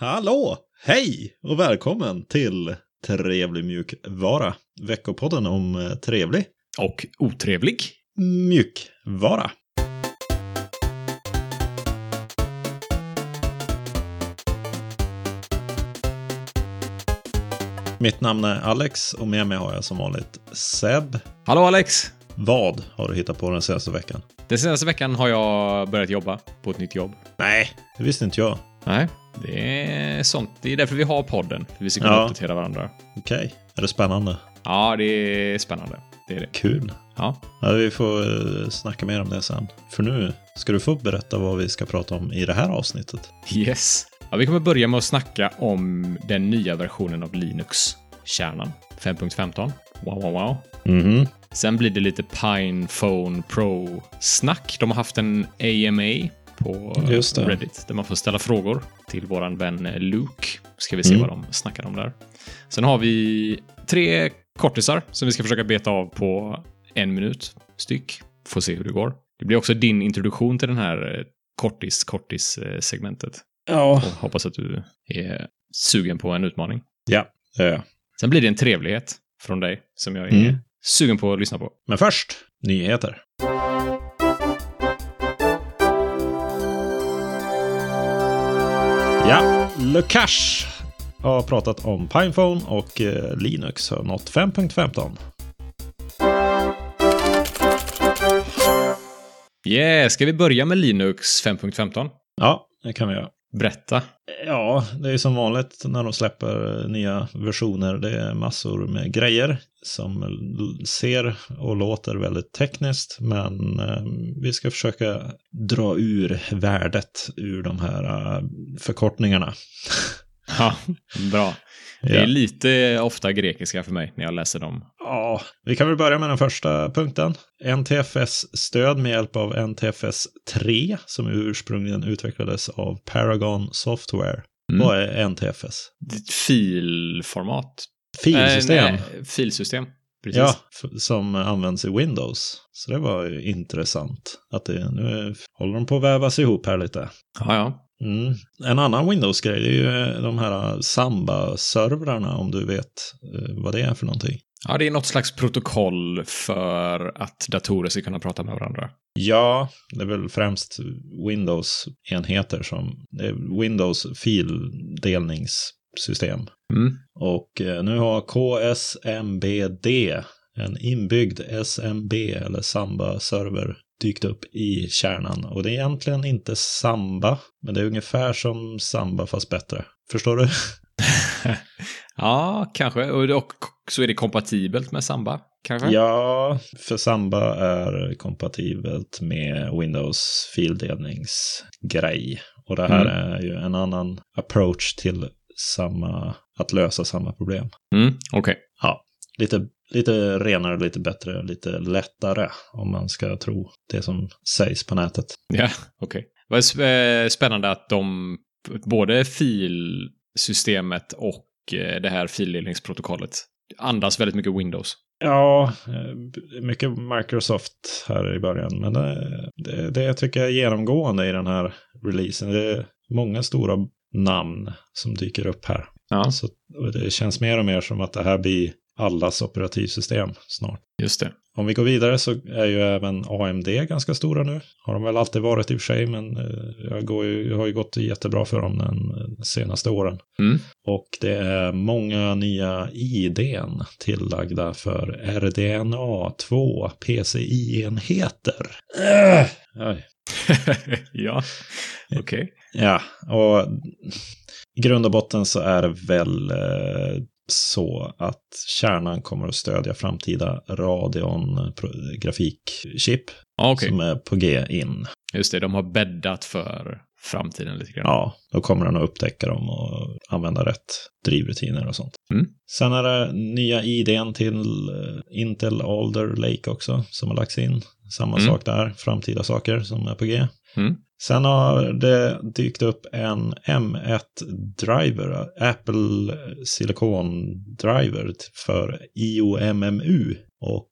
Hallå! Hej och välkommen till Trevlig mjukvara. Veckopodden om eh, trevlig Och otrevlig. mjukvara. Mitt namn är Alex och med mig har jag som vanligt Seb. Hallå Alex! Vad har du hittat på den senaste veckan? Den senaste veckan har jag börjat jobba på ett nytt jobb. Nej, det visste inte jag. Nej, det är sånt. Det är därför vi har podden. För vi ska kunna Ja. uppdatera varandra. Okej, är det spännande? Ja, det är spännande. Det är det. Kul. Ja. Ja, vi får eh, snacka mer om det sen. För nu ska du få berätta vad vi ska prata om i det här avsnittet. Yes. Ja, vi kommer börja med att snacka om den nya versionen av Linux. Kärnan 5.15. Wow, wow, wow. Mhm. Sen blir det lite Pine Phone Pro-snack. De har haft en AMA på det. Reddit där man får ställa frågor till våran vän Luke. Ska vi se Mm. vad de snackar om där. Sen har vi tre kortisar som vi ska försöka beta av på en minut styck. Får se hur det går. Det blir också din introduktion till den här eh, kortis-kortis-segmentet. Ja. Och hoppas att du är sugen på en utmaning. Ja, det är jag. Sen blir det en trevlighet från dig som jag är Mm. sugen på att lyssna på. Men först, nyheter. Ja, Lukash har pratat om Pinephone och eh, Linux har nått 5.15. Yeah, ska vi börja med Linux 5.15? Ja, det kan vi göra. Berätta. Ja, det är som vanligt när de släpper nya versioner. Det är massor med grejer som ser och låter väldigt tekniskt. Men eh, vi ska försöka dra ur värdet ur de här eh, förkortningarna. Ja, bra. Det är lite ofta grekiska för mig när jag läser dem. Ja, vi kan väl börja med den första punkten. NTFS-stöd med hjälp av NTFS 3 som ursprungligen utvecklades av Paragon Software. Mm. Vad är NTFS? Filformat. Filsystem. Eh, nej, filsystem. Precis. Ja, som används i Windows. Så det var ju intressant. Att det, nu håller de på att vävas ihop här lite. ja, ja. Mm. En annan Windows-grej är ju de här Samba-servrarna om du vet eh, vad det är för någonting. Ja, det är något slags protokoll för att datorer ska kunna prata med varandra. Ja, det är väl främst Windows-enheter som... Det är Windows fildelningssystem. Mm. Och eh, nu har KSMBD, en inbyggd SMB eller Samba-server, dykt upp i kärnan. Och det är egentligen inte Samba, men det är ungefär som Samba fast bättre. Förstår du? Ja, kanske. Och, och så är det kompatibelt med Samba, kanske? Ja, för Samba är kompatibelt med Windows fildelningsgrej. Och det här är ju en annan approach till samma, att lösa samma problem. Mm, Okej. Ja, lite, lite renare, lite bättre, lite lättare om man ska tro det som sägs på nätet. Ja, okej. Vad är sp- eh, spännande att de, både filsystemet och det här fildelningsprotokollet andas väldigt mycket Windows. Ja, eh, mycket Microsoft här i början, men det, det, det tycker jag är genomgående i den här releasen. Det är många stora namn som dyker upp här. Ja, Så och det känns mer och mer som att det här blir allas operativsystem snart. just det. Om vi går vidare så är ju även AMD ganska stora nu. Har de väl alltid varit i och för sig, men eh, jag, går ju, jag har ju gått jättebra för dem den eh, senaste åren. Mm. Och det är många nya IDn tillagda för RDNA2 PCI-enheter. Äh, oj. ja, okej. Ja, och i grund och botten så är det väl eh, så att kärnan kommer att stödja framtida Radeon pro- grafikchip Ja, okej. som är på G in. Just det, de har bäddat för framtiden lite grann. Ja, då kommer den att upptäcka dem och använda rätt drivrutiner och sånt. Mm. Sen är det nya IDn till eh, Intel Alder Lake också som har lagts in. Samma Mm. sak där, framtida saker som är på G. Mm. Sen har det dykt upp en M1-driver, Apple Silicon Driver för IOMMU. Och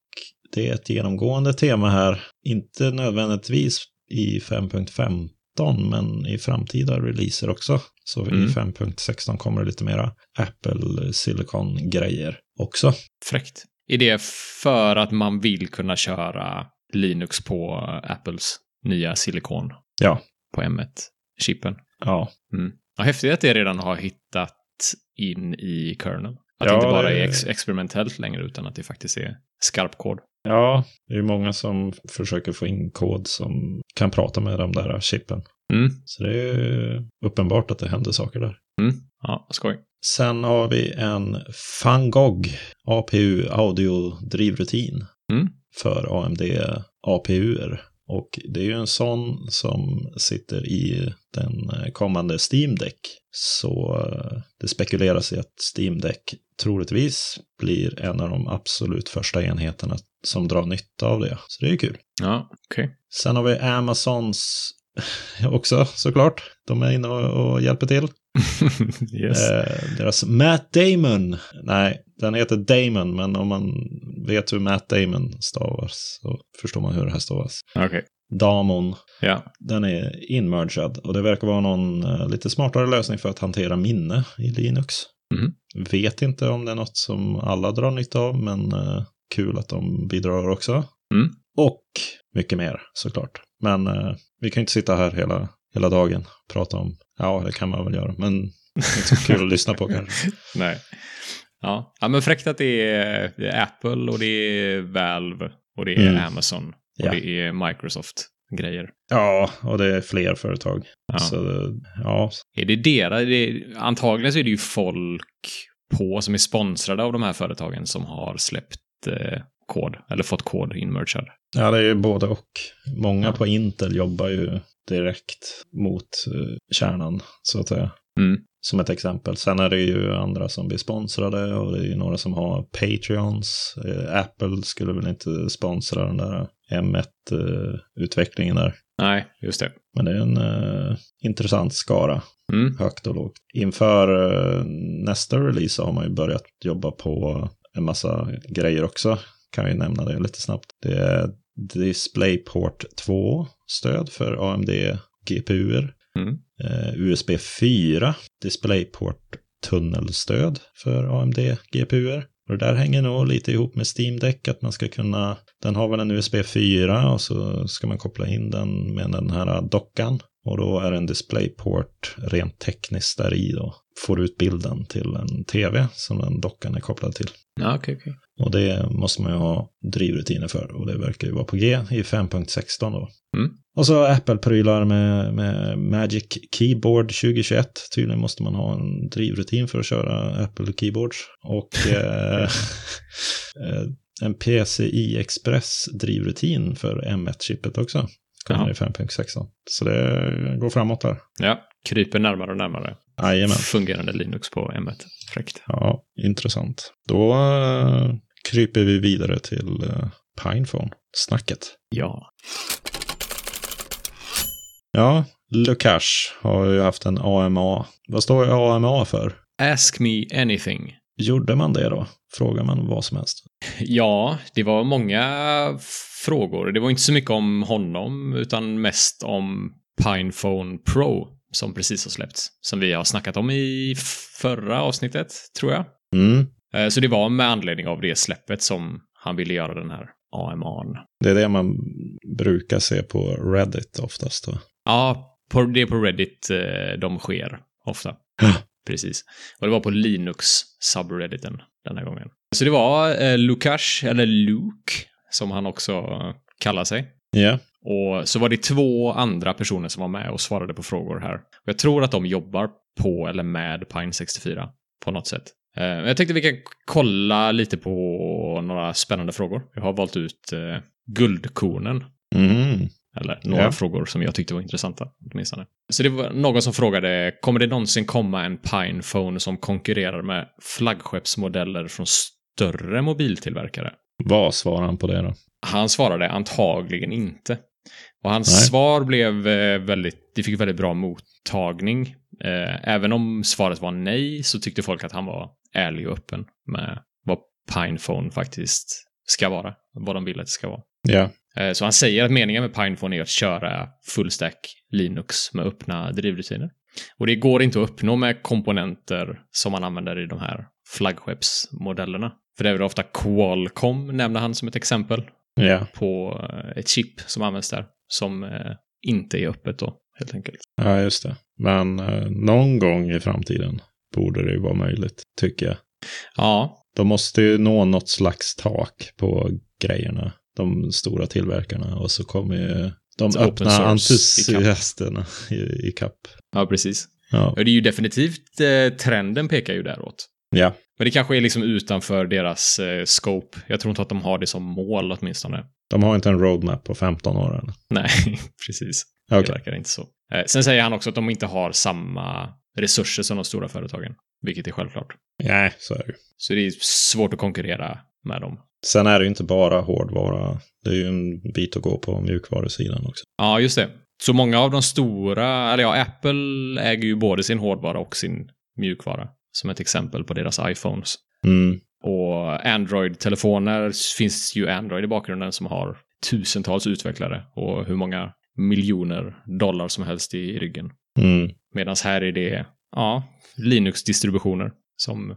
det är ett genomgående tema här, inte nödvändigtvis i 5.15 5.15 men i framtida releaser också. Så Mm. i 5.16 kommer det lite mera Apple Silicon-grejer också. Fräckt. Är det för att man vill kunna köra Linux på Apples nya silikon Ja, på M1-chippen? ja. Mm. Ja, häftigt att det redan har hittat in i kernel. Att det Ja, inte bara det- är ex experimentellt längre, utan att det faktiskt är skarp kod. Ja, det är många som försöker få in kod som kan prata med de där chippen. Mm. Så det är uppenbart att det händer saker där. Mm. Ja, skoj. Sen har vi en Fangog APU audio-drivrutin Mm. för AMD APUer. Och det är ju en sån som sitter i den kommande Steam Deck. Så eh, det spekuleras i att Steam Deck troligtvis blir en av de absolut första enheterna som drar nytta av det. Så det är ju kul. Ja, okej. Sen har vi Amazons också såklart. De är inne och, och hjälper till. yes. Eh, deras Matt Damon. Nej, den heter Damon, men om man vet hur Matt Damon stavas så förstår man hur det här stavas. Okej. Damon. Ja. Den är inmergad och det verkar vara någon eh, lite smartare lösning för att hantera minne i Linux. Mhm. Vet inte om det är något som alla drar nytta av, men eh, kul att de bidrar också. Mm. Och mycket mer såklart. Men eh, vi kan inte sitta här hela, hela dagen och prata om, ja det kan man väl göra, men det är inte så kul att lyssna på kanske. Nej. Ja. ja, men fräckt att det är, Apple och det är Valve och det är Mm. Amazon och Ja. det är Microsoft-grejer. Ja, och det är fler företag. Ja. Så ja, Är det deras? Antagligen så är det ju folk på som är sponsrade av de här företagen som har släppt eh, kod eller fått kod inmergad. ja, det är ju både och. Många Ja. på Intel jobbar ju direkt mot eh, kärnan, så att säga. Mm. Som ett exempel. Sen är det ju andra som blir sponsrade och det är ju några som har Patreons. Eh, Apple skulle väl inte sponsra den där M1-utvecklingen där. Nej, just det. Men det är en eh, intressant skara, Mm. högt och lågt. Inför eh, nästa release har man ju börjat jobba på en massa grejer också. Kan vi nämna det lite snabbt. Det är DisplayPort 2-stöd för AMD GPUer. Mm. Eh, USB 4 DisplayPort tunnelstöd för AMD GPUer. Och det där hänger nog lite ihop med Steam Deck, att man ska kunna, den har väl en USB 4 och så ska man koppla in den med den här dockan. Och då är det en DisplayPort rent tekniskt där i då. Får ut bilden till en tv som den dockan är kopplad till. Ja, okej, okej. Och det måste man ju ha drivrutiner för och det verkar ju vara på G i 5.16 då. Mm. Och så Apple-prylar med, med Magic Keyboard 2021. Tydligen måste man ha en drivrutin för att köra Apple Keyboards. Och eh, eh, en PCI Express drivrutin för M1-chippet också. Kommer Jaha. i 5.16. Så det går framåt där. Ja, kryper närmare och närmare. Jajamän. Fungerande Linux på M1. Fräckt. Ja, intressant. Då eh, kryper vi vidare till eh, Pinephone-snacket. Ja. Ja, Lucash har ju haft en AMA. Vad står AMA för? Ask me anything. Gjorde man det då? Frågar man vad som helst. Ja, det var många frågor. Det var inte så mycket om honom, utan mest om Pinephone Pro som precis har släppts. Som vi har snackat om i förra avsnittet, tror jag. Mm. Eh, Så det var med anledning av det släppet som han ville göra den här AMA'n. Det är det man brukar se på Reddit oftast. Då. Ja, det är på Reddit eh, de sker ofta. Precis. Och det var på Linux subredditen den här gången. Så det var eh, Lukash, eller Luke, som han också eh, kallar sig. Ja, Och så var det två andra personer som var med och svarade på frågor här. Och jag tror att de jobbar på eller med Pine 64 på något sätt. Eh, jag tänkte vi kan kolla lite på några spännande frågor. Jag har valt ut eh, guldkornen. mm. Eller några Ja. frågor som jag tyckte var intressanta, åtminstone. Så det var någon som frågade, kommer det någonsin komma en Pinephone som konkurrerar med flaggskeppsmodeller från större mobiltillverkare? vad svarar han på det då? Han svarade antagligen inte. Och hans Nej. svar blev eh, väldigt, det fick väldigt bra mottagning. Eh, även om svaret var nej så tyckte folk att han var ärlig och öppen med vad Pinephone faktiskt ska vara. Vad de vill att det ska vara. Ja, Så han säger att meningen med Pinephone är att köra fullstack Linux med öppna drivrutiner. Och det går inte att uppnå med komponenter som man använder i de här flaggskeppsmodellerna. För det är väl ofta Qualcomm, nämner han som ett exempel, Ja, på eh, ett chip som används där, som eh, inte är öppet då, helt enkelt. ja just det. Men eh, någon gång i framtiden borde det ju vara möjligt, tycker jag. Ja, De måste ju nå något slags tak på grejerna, de stora tillverkarna. Och så kommer ju de Så öppna entusiasterna i, i kapp. ja precis. Ja. Och det är ju definitivt, eh, trenden pekar ju däråt. ja, Men det kanske är liksom utanför deras eh, scope. Jag tror inte att de har det som mål åtminstone. de har inte en roadmap på 15 år än. Nej, precis. Okej. Det verkar inte så. Eh, sen säger han också att de inte har samma resurser som de stora företagen. Vilket är självklart. Nej, så är det. Så det är svårt att konkurrera med dem. Sen är det ju inte bara hårdvara. Det är ju en bit att gå på mjukvarusidan också. Ja, just det. Så många av de stora, eller ja, Apple äger ju både sin hårdvara och sin mjukvara. Som ett exempel på deras iPhones. Mm. Och Android-telefoner finns ju Android i bakgrunden som har tusentals utvecklare och hur många miljoner dollar som helst i ryggen. Mm. Medan här är det, ja, Linux-distributioner som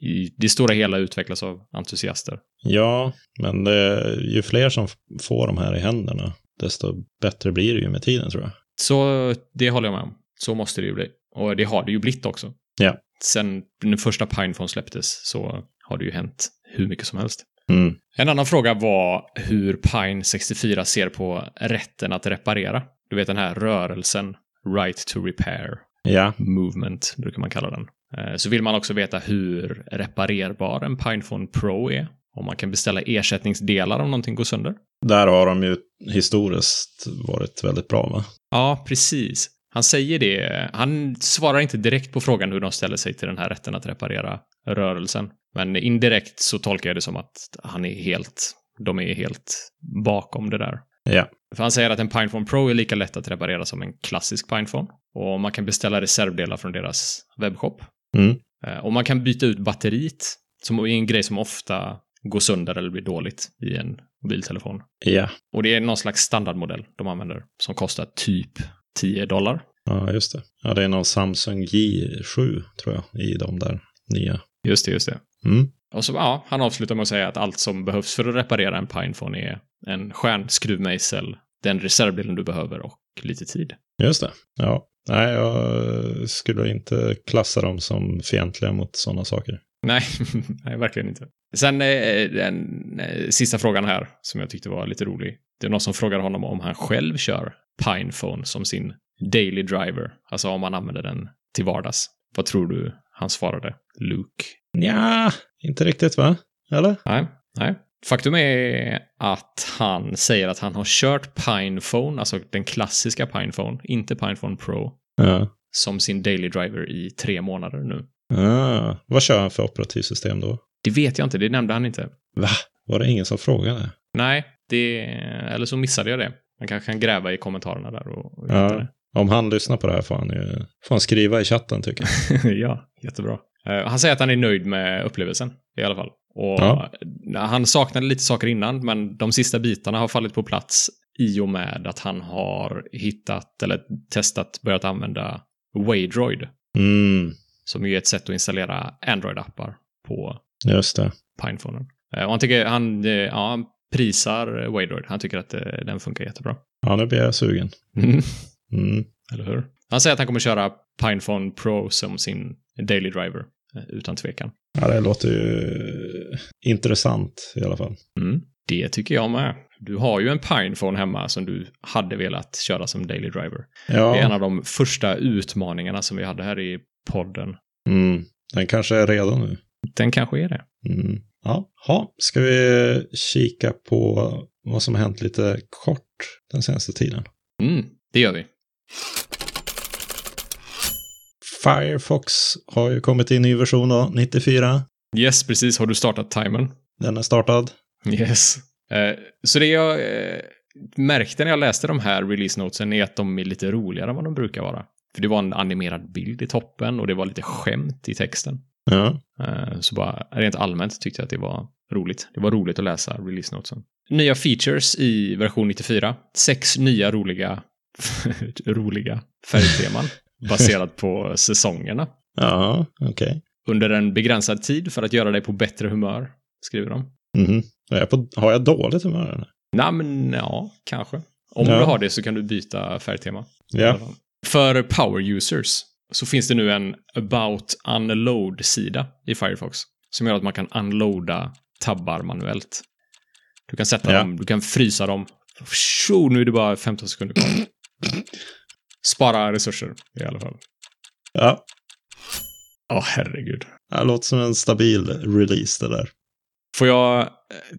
i det stora hela utvecklas av entusiaster. Ja, men det, ju fler som får de här i händerna, desto bättre blir det ju med tiden tror jag. Så det håller jag med om. Så måste det ju bli. Och det har det ju blivit också. Ja. Sen den första Pinephone släpptes så har det ju hänt hur mycket som helst. Mm. En annan fråga var hur Pine 64 ser på rätten att reparera. Du vet den här rörelsen, right to repair Ja, movement brukar man kalla den. Eh, Så vill man också veta hur reparerbar en Pinephone Pro är. Om man kan beställa ersättningsdelar om någonting går sönder. där har de ju historiskt varit väldigt bra va? Ja, precis. Han säger det. Han svarar inte direkt på frågan hur de ställer sig till den här rätten att reparera rörelsen. Men indirekt så tolkar jag det som att han är helt, de är helt bakom det där. Ja. För han säger att en Pinephone Pro är lika lätt att reparera som en klassisk Pinephone. Och man kan beställa reservdelar från deras webbshop. Mm. Eh, Och man kan byta ut batteriet, som är en grej som ofta går sönder eller blir dåligt i en mobiltelefon. Ja, Och det är någon slags standardmodell de använder som kostar typ 10 dollar. ja just det. Ja, det är någon Samsung J7 tror jag i de där nya. Just det, just det. Mm. Och så, ja, han avslutar med att säga att allt som behövs för att reparera en Pinephone är en stjärnskruvmejsel, den reservdelen du behöver och lite tid. Just det. Ja, nej, jag skulle inte klassa dem som fientliga mot sådana saker. Nej, nej, verkligen inte. Sen eh, den eh, sista frågan här, som jag tyckte var lite rolig. Det är någon som frågar honom om han själv kör Pinephone som sin daily driver. Alltså om han använder den till vardags. Vad tror du han svarade? Luke? Ja, inte riktigt va? Eller? Nej, nej. Faktum är att han säger att han har kört Pinephone, alltså den klassiska Pinephone, inte Pinephone Pro, Ja. som sin daily driver i tre månader nu. Ah, vad kör han för operativsystem då? Det vet jag inte, det nämnde han inte. Va? Var det ingen som frågade? Nej, det... Eller så missade jag det. Man kanske kan gräva i kommentarerna där och, och Ja. det. Om han lyssnar på det här får han ju får han skriva i chatten tycker jag. ja, jättebra. Eh, han säger att han är nöjd med upplevelsen i alla fall. Och Ja. Han saknade lite saker innan, men de sista bitarna har fallit på plats i och med att han har hittat eller testat, börjat använda Waydroid, Mm, som ju är ett sätt att installera Android-appar på just det. Pinephonen. Eh, Och han tycker, han, eh, ja, han prisar Waydroid. Han tycker att eh, den funkar jättebra. Ja, nu blir jag sugen. Mm. Mm. Eller hur? Han säger att han kommer köra Pinephone Pro som sin daily driver, utan tvekan. Ja, det låter ju intressant i alla fall. Mm. Det tycker jag med. Du har ju en Pinephone hemma som du hade velat köra som daily driver. Det är en Ja, av de första utmaningarna som vi hade här i podden. mm, den kanske är redo nu. Den kanske är det. Mm. Ja, ha. ska vi kika på vad som har hänt lite kort den senaste tiden? Mm, det gör vi. Firefox har ju kommit i ny version då, 94. Yes, precis. Har du startat timern? Den är startad. Yes. Eh, så det jag eh, märkte när jag läste de här release notesen är att de är lite roligare än vad de brukar vara. För det var en animerad bild i toppen och det var lite skämt i texten. Ja. Eh, Så bara rent allmänt tyckte jag att det var roligt. Det var roligt att läsa release notesen. Nya features i version 94. Sex nya roliga, roliga färgteman baserat på säsongerna. Ja, okej. Under en begränsad tid för att göra dig på bättre humör, skriver de. Mhm. Är jag på, har jag dåligt humör? eller? Nej, men ja, kanske. Om Ja. du har det så kan du byta färgtema. Ja. För power users så finns det nu en about unload-sida i Firefox som gör att man kan unloada tabbar manuellt. Du kan sätta Ja. dem, du kan frysa dem. Tjo, nu är det bara 15 sekunder kvar. Spara resurser i alla fall. Ja. Åh, herregud. Det låter som en stabil release det där. Får jag eh,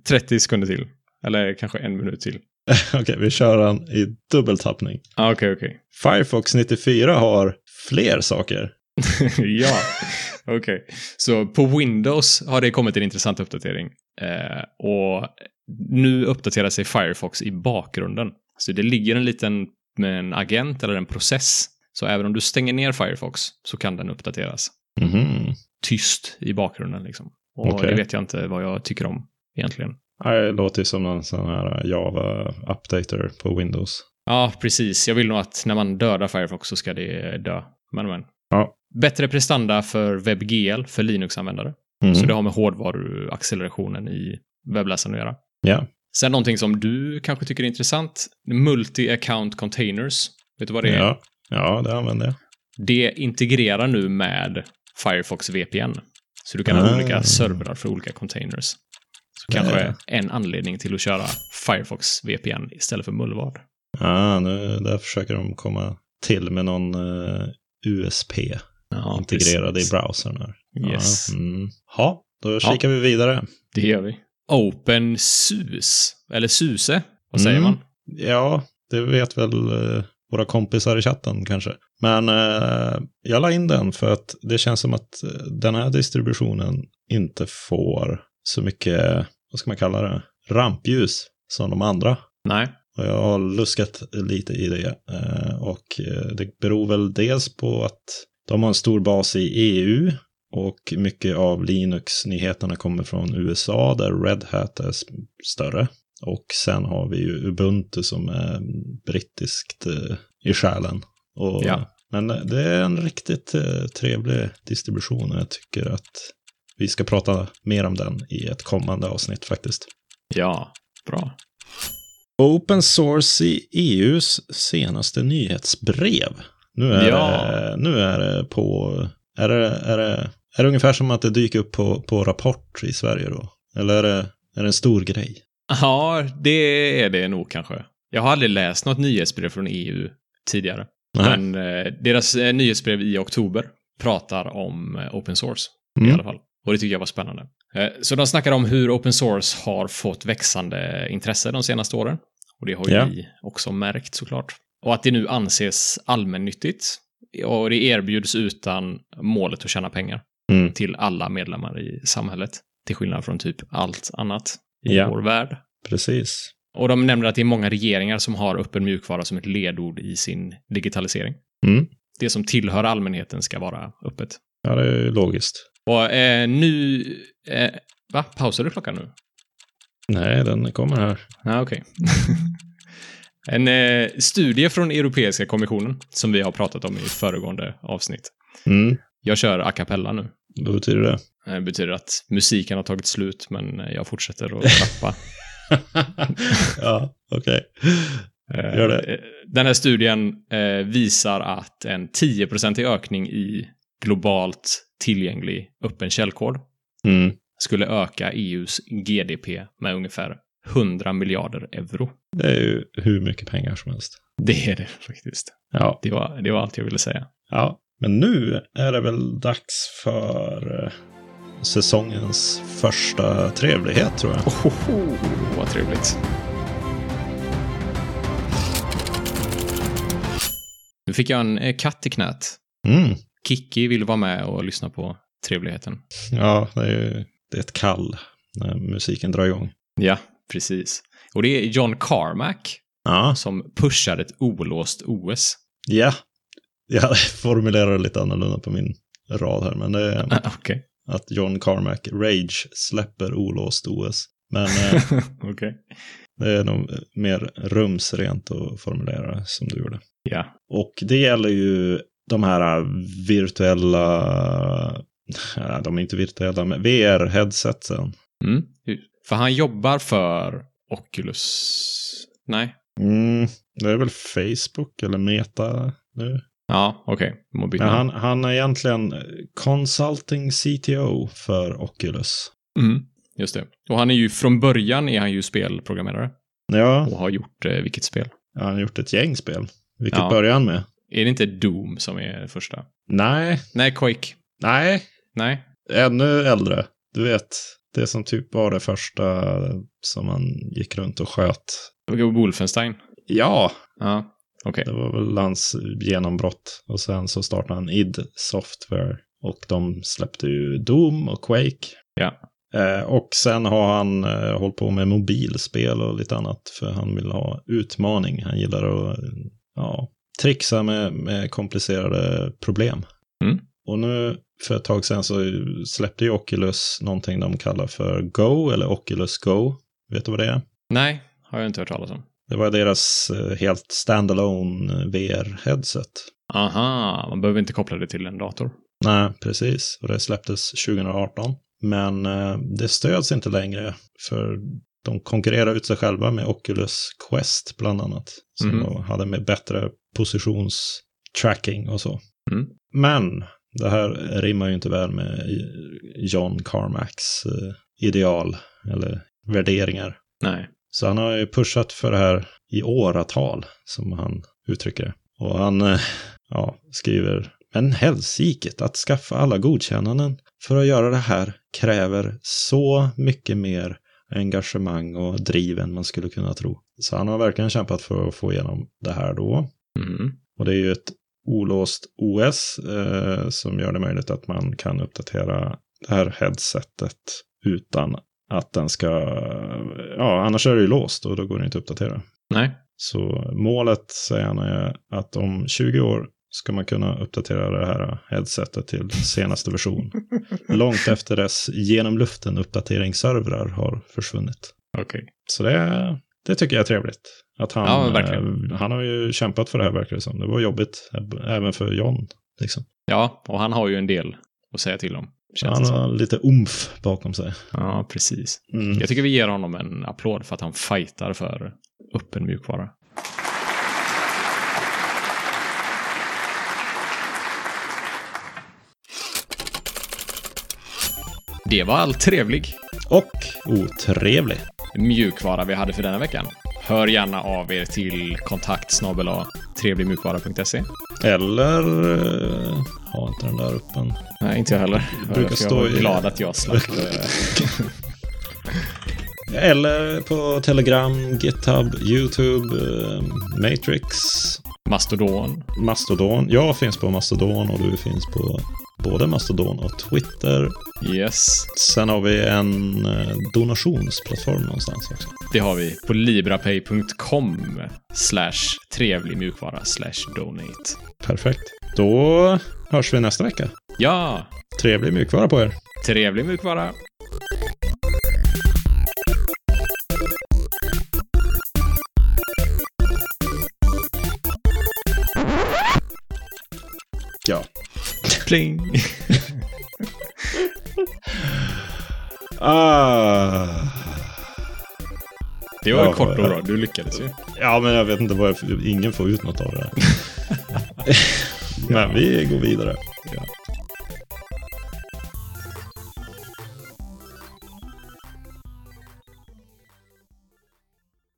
30 sekunder till? Eller kanske en minut till? Okej, vi kör den i dubbeltappning. Ah, Okej, okej. Firefox 94 har fler saker. ja, okej. Så på Windows har det kommit en intressant uppdatering. Eh, och nu uppdaterar sig Firefox i bakgrunden. Så det ligger en liten med en agent eller en process. Så även om du stänger ner Firefox så kan den uppdateras. Mhm. Tyst i bakgrunden liksom. Och Okej. det vet jag inte vad jag tycker om egentligen. Det låter ju som någon sån här Java-updater på Windows. Ja, precis. Jag vill nog att när man dödar Firefox så ska det dö. Men, men. Ja. Bättre prestanda för WebGL för Linux-användare. Mhm. Så det har med hårdvaruaccelerationen i webbläsaren att göra. Ja. Sen någonting som du kanske tycker är intressant. Multi-account containers. Vet du vad det är? Ja. ja, det använder jag. Det integrerar nu med Firefox VPN. Så du kan ha Ah. olika servrar för olika containers. Så Det är- kanske en anledning till att köra Firefox VPN istället för mullvad. Ja, nu där försöker de komma till med någon eh, USP Ja, integrerad precis. i browsern. Här. Yes. Ja, mm. ha, då kikar vi vidare. Det gör vi. OpenSUS, eller SUSE, vad säger Mm. man? Ja, det vet väl eh, våra kompisar i chatten kanske. Men eh, jag la in den för att det känns som att eh, den här distributionen inte får så mycket, vad ska man kalla det, rampljus som de andra. Nej. Och jag har luskat lite i det. eh, Och eh, det beror väl dels på att de har en stor bas i EU. Och mycket av Linux-nyheterna kommer från USA där Red Hat är större. Och sen har vi ju Ubuntu som är brittiskt eh, i själen. Och, Ja. Men det är en riktigt eh, trevlig distribution och jag tycker att vi ska prata mer om den i ett kommande avsnitt faktiskt. Ja, bra. Open source i EUs senaste nyhetsbrev. Nu är, Ja. det, nu är det på... Är det, är, det, är det ungefär som att det dyker upp på, på Rapport i Sverige då? Eller är det, är det en stor grej? Ja, det är det nog kanske. Jag har aldrig läst något nyhetsbrev från EU tidigare. Nej. Men eh, deras eh, nyhetsbrev i oktober pratar om eh, open source i Mm. alla fall. Och det tycker jag var spännande. Eh, så de snackar om hur open source har fått växande intresse de senaste åren. Och det har ju Ja. vi också märkt såklart. Och att det nu anses allmännyttigt. Och det erbjuds utan målet att tjäna pengar Mm. till alla medlemmar i samhället. Till skillnad från typ allt annat i Ja. vår värld. Precis. Och de nämner att det är många regeringar som har öppen mjukvara som ett ledord i sin digitalisering. Mm. Det som tillhör allmänheten ska vara öppet. Ja, det är ju logiskt. Och eh, nu... Eh, va? Pausar du klockan nu? Nej, den kommer här. Ja, okej. en eh, studie från Europeiska kommissionen, som vi har pratat om i föregående avsnitt. Mm. Jag kör a cappella nu. Vad betyder det? Eh, Det betyder att musiken har tagit slut, men jag fortsätter att rappa. ja, okej. Eh, Gör det. Den här studien eh, visar att en 10-procentig ökning i globalt tillgänglig öppen källkod Mm. skulle öka EUs GDP med ungefär 100 miljarder euro. Det är ju hur mycket pengar som helst. Det är det faktiskt. Ja. Det var, det var allt jag ville säga. Ja, men nu är det väl dags för eh, säsongens första trevlighet tror jag. Ohoho, vad trevligt. Nu fick jag en eh, katt i knät. Mm. Kiki vill vara med och lyssna på trevligheten. Ja, det är ju det är ett kall när musiken drar igång. Ja, precis. Och det är John Carmack Ja, som pushar ett olåst OS. ja. Jag formulerar lite annorlunda på min rad här, men det är Ah, Okej. att John Carmack Rage släpper olåst OS. Men eh, Okej. det är nog mer rumsrent att formulera som du gjorde. Ja. Och det gäller ju de här virtuella, de är inte virtuella, men VR-headsetsen. Mm. För han jobbar för Oculus. Nej. Mm, det är väl Facebook eller Meta nu. Ja, okej. Okay. Men han, han är egentligen consulting CTO för Oculus. Mm, just det. Och han är ju från början är han ju spelprogrammerare. Ja. Och har gjort eh, vilket spel? Ja, han har gjort ett gäng spel. Vilket Ja. börjar han med? Är det inte Doom som är första? Nej, Nej, Quake. nej, Nej. ännu äldre. Du vet, det som typ var det första som man gick runt och sköt. Wolfenstein. Ja, Ja, okej. det var väl hans genombrott. Och sen så startade han id Software. Och de släppte ju Doom och Quake. Ja. Eh, och sen har han eh, hållit på med mobilspel och lite annat. För han vill ha utmaning. Han gillar att ja, trixa med, med komplicerade problem. Mm. Och nu för ett tag sedan så släppte ju Oculus någonting de kallar för Go eller Oculus Go. Vet du vad det är? Nej, har jag inte hört talas om. Det var deras eh, helt standalone eh, VR-headset. Aha, man behöver inte koppla det till en dator. Nej, precis. Och det släpptes 2018. Men eh, det stöds inte längre för de konkurrerar ut sig själva med Oculus Quest bland annat. Som då hade med bättre positionstracking och så. Mm. Men det här rimmar ju inte väl med John Carmacks ideal eller värderingar. Nej. Så han har ju pushat för det här i åratal, som han uttrycker det. Och han eh, ja, skriver, men hälsiket att skaffa alla godkännanden för att göra det här kräver så mycket mer engagemang och driv än man skulle kunna tro. Så han har verkligen kämpat för att få igenom det här då. Mm. Och det är ju ett olåst OS eh, som gör det möjligt att man kan uppdatera det här headsetet utan att den ska, ja annars är det ju låst och då går det inte att uppdatera. Nej. Så målet säger han är att om 20 år ska man kunna uppdatera det här headsetet till senaste version. Långt efter dess genom luften uppdateringsservrar har försvunnit. Okej. Så det, det tycker jag är trevligt. Att han, Ja, eh, han har ju kämpat för det här verkar det som. Det var jobbigt även för John. Liksom. Ja, och han har ju en del att säga till om. Han har lite umf bakom sig. Ja, precis. Mm. Jag tycker vi ger honom en applåd för att han fightar för öppen mjukvara. Det var allt trevlig Och otrevlig. mjukvara vi hade för denna veckan. Hör gärna av er till kontakt trevligmjukvara.se. Eller eh, ha inte den där öppen. Nej, inte jag heller. brukar jag stå var i- glad att jag slapp. eh, Eller på Telegram, GitHub, YouTube, eh, Matrix, Mastodon. Mastodon. Jag finns på Mastodon och du finns på både Mastodon och Twitter. Yes, Sen har vi en eh, donationsplattform någonstans också. det har vi på librapay.com slash trevlig mjukvara slash donate. Perfekt. Då hörs vi nästa vecka. Ja, Trevlig mjukvara på er. trevlig mjukvara. Ja. Pling. Ah. Det var Ja, kort och bra. Du lyckades ju. Ja, men jag vet inte vad jag... Ingen får ut något av det här. Men vi går vidare.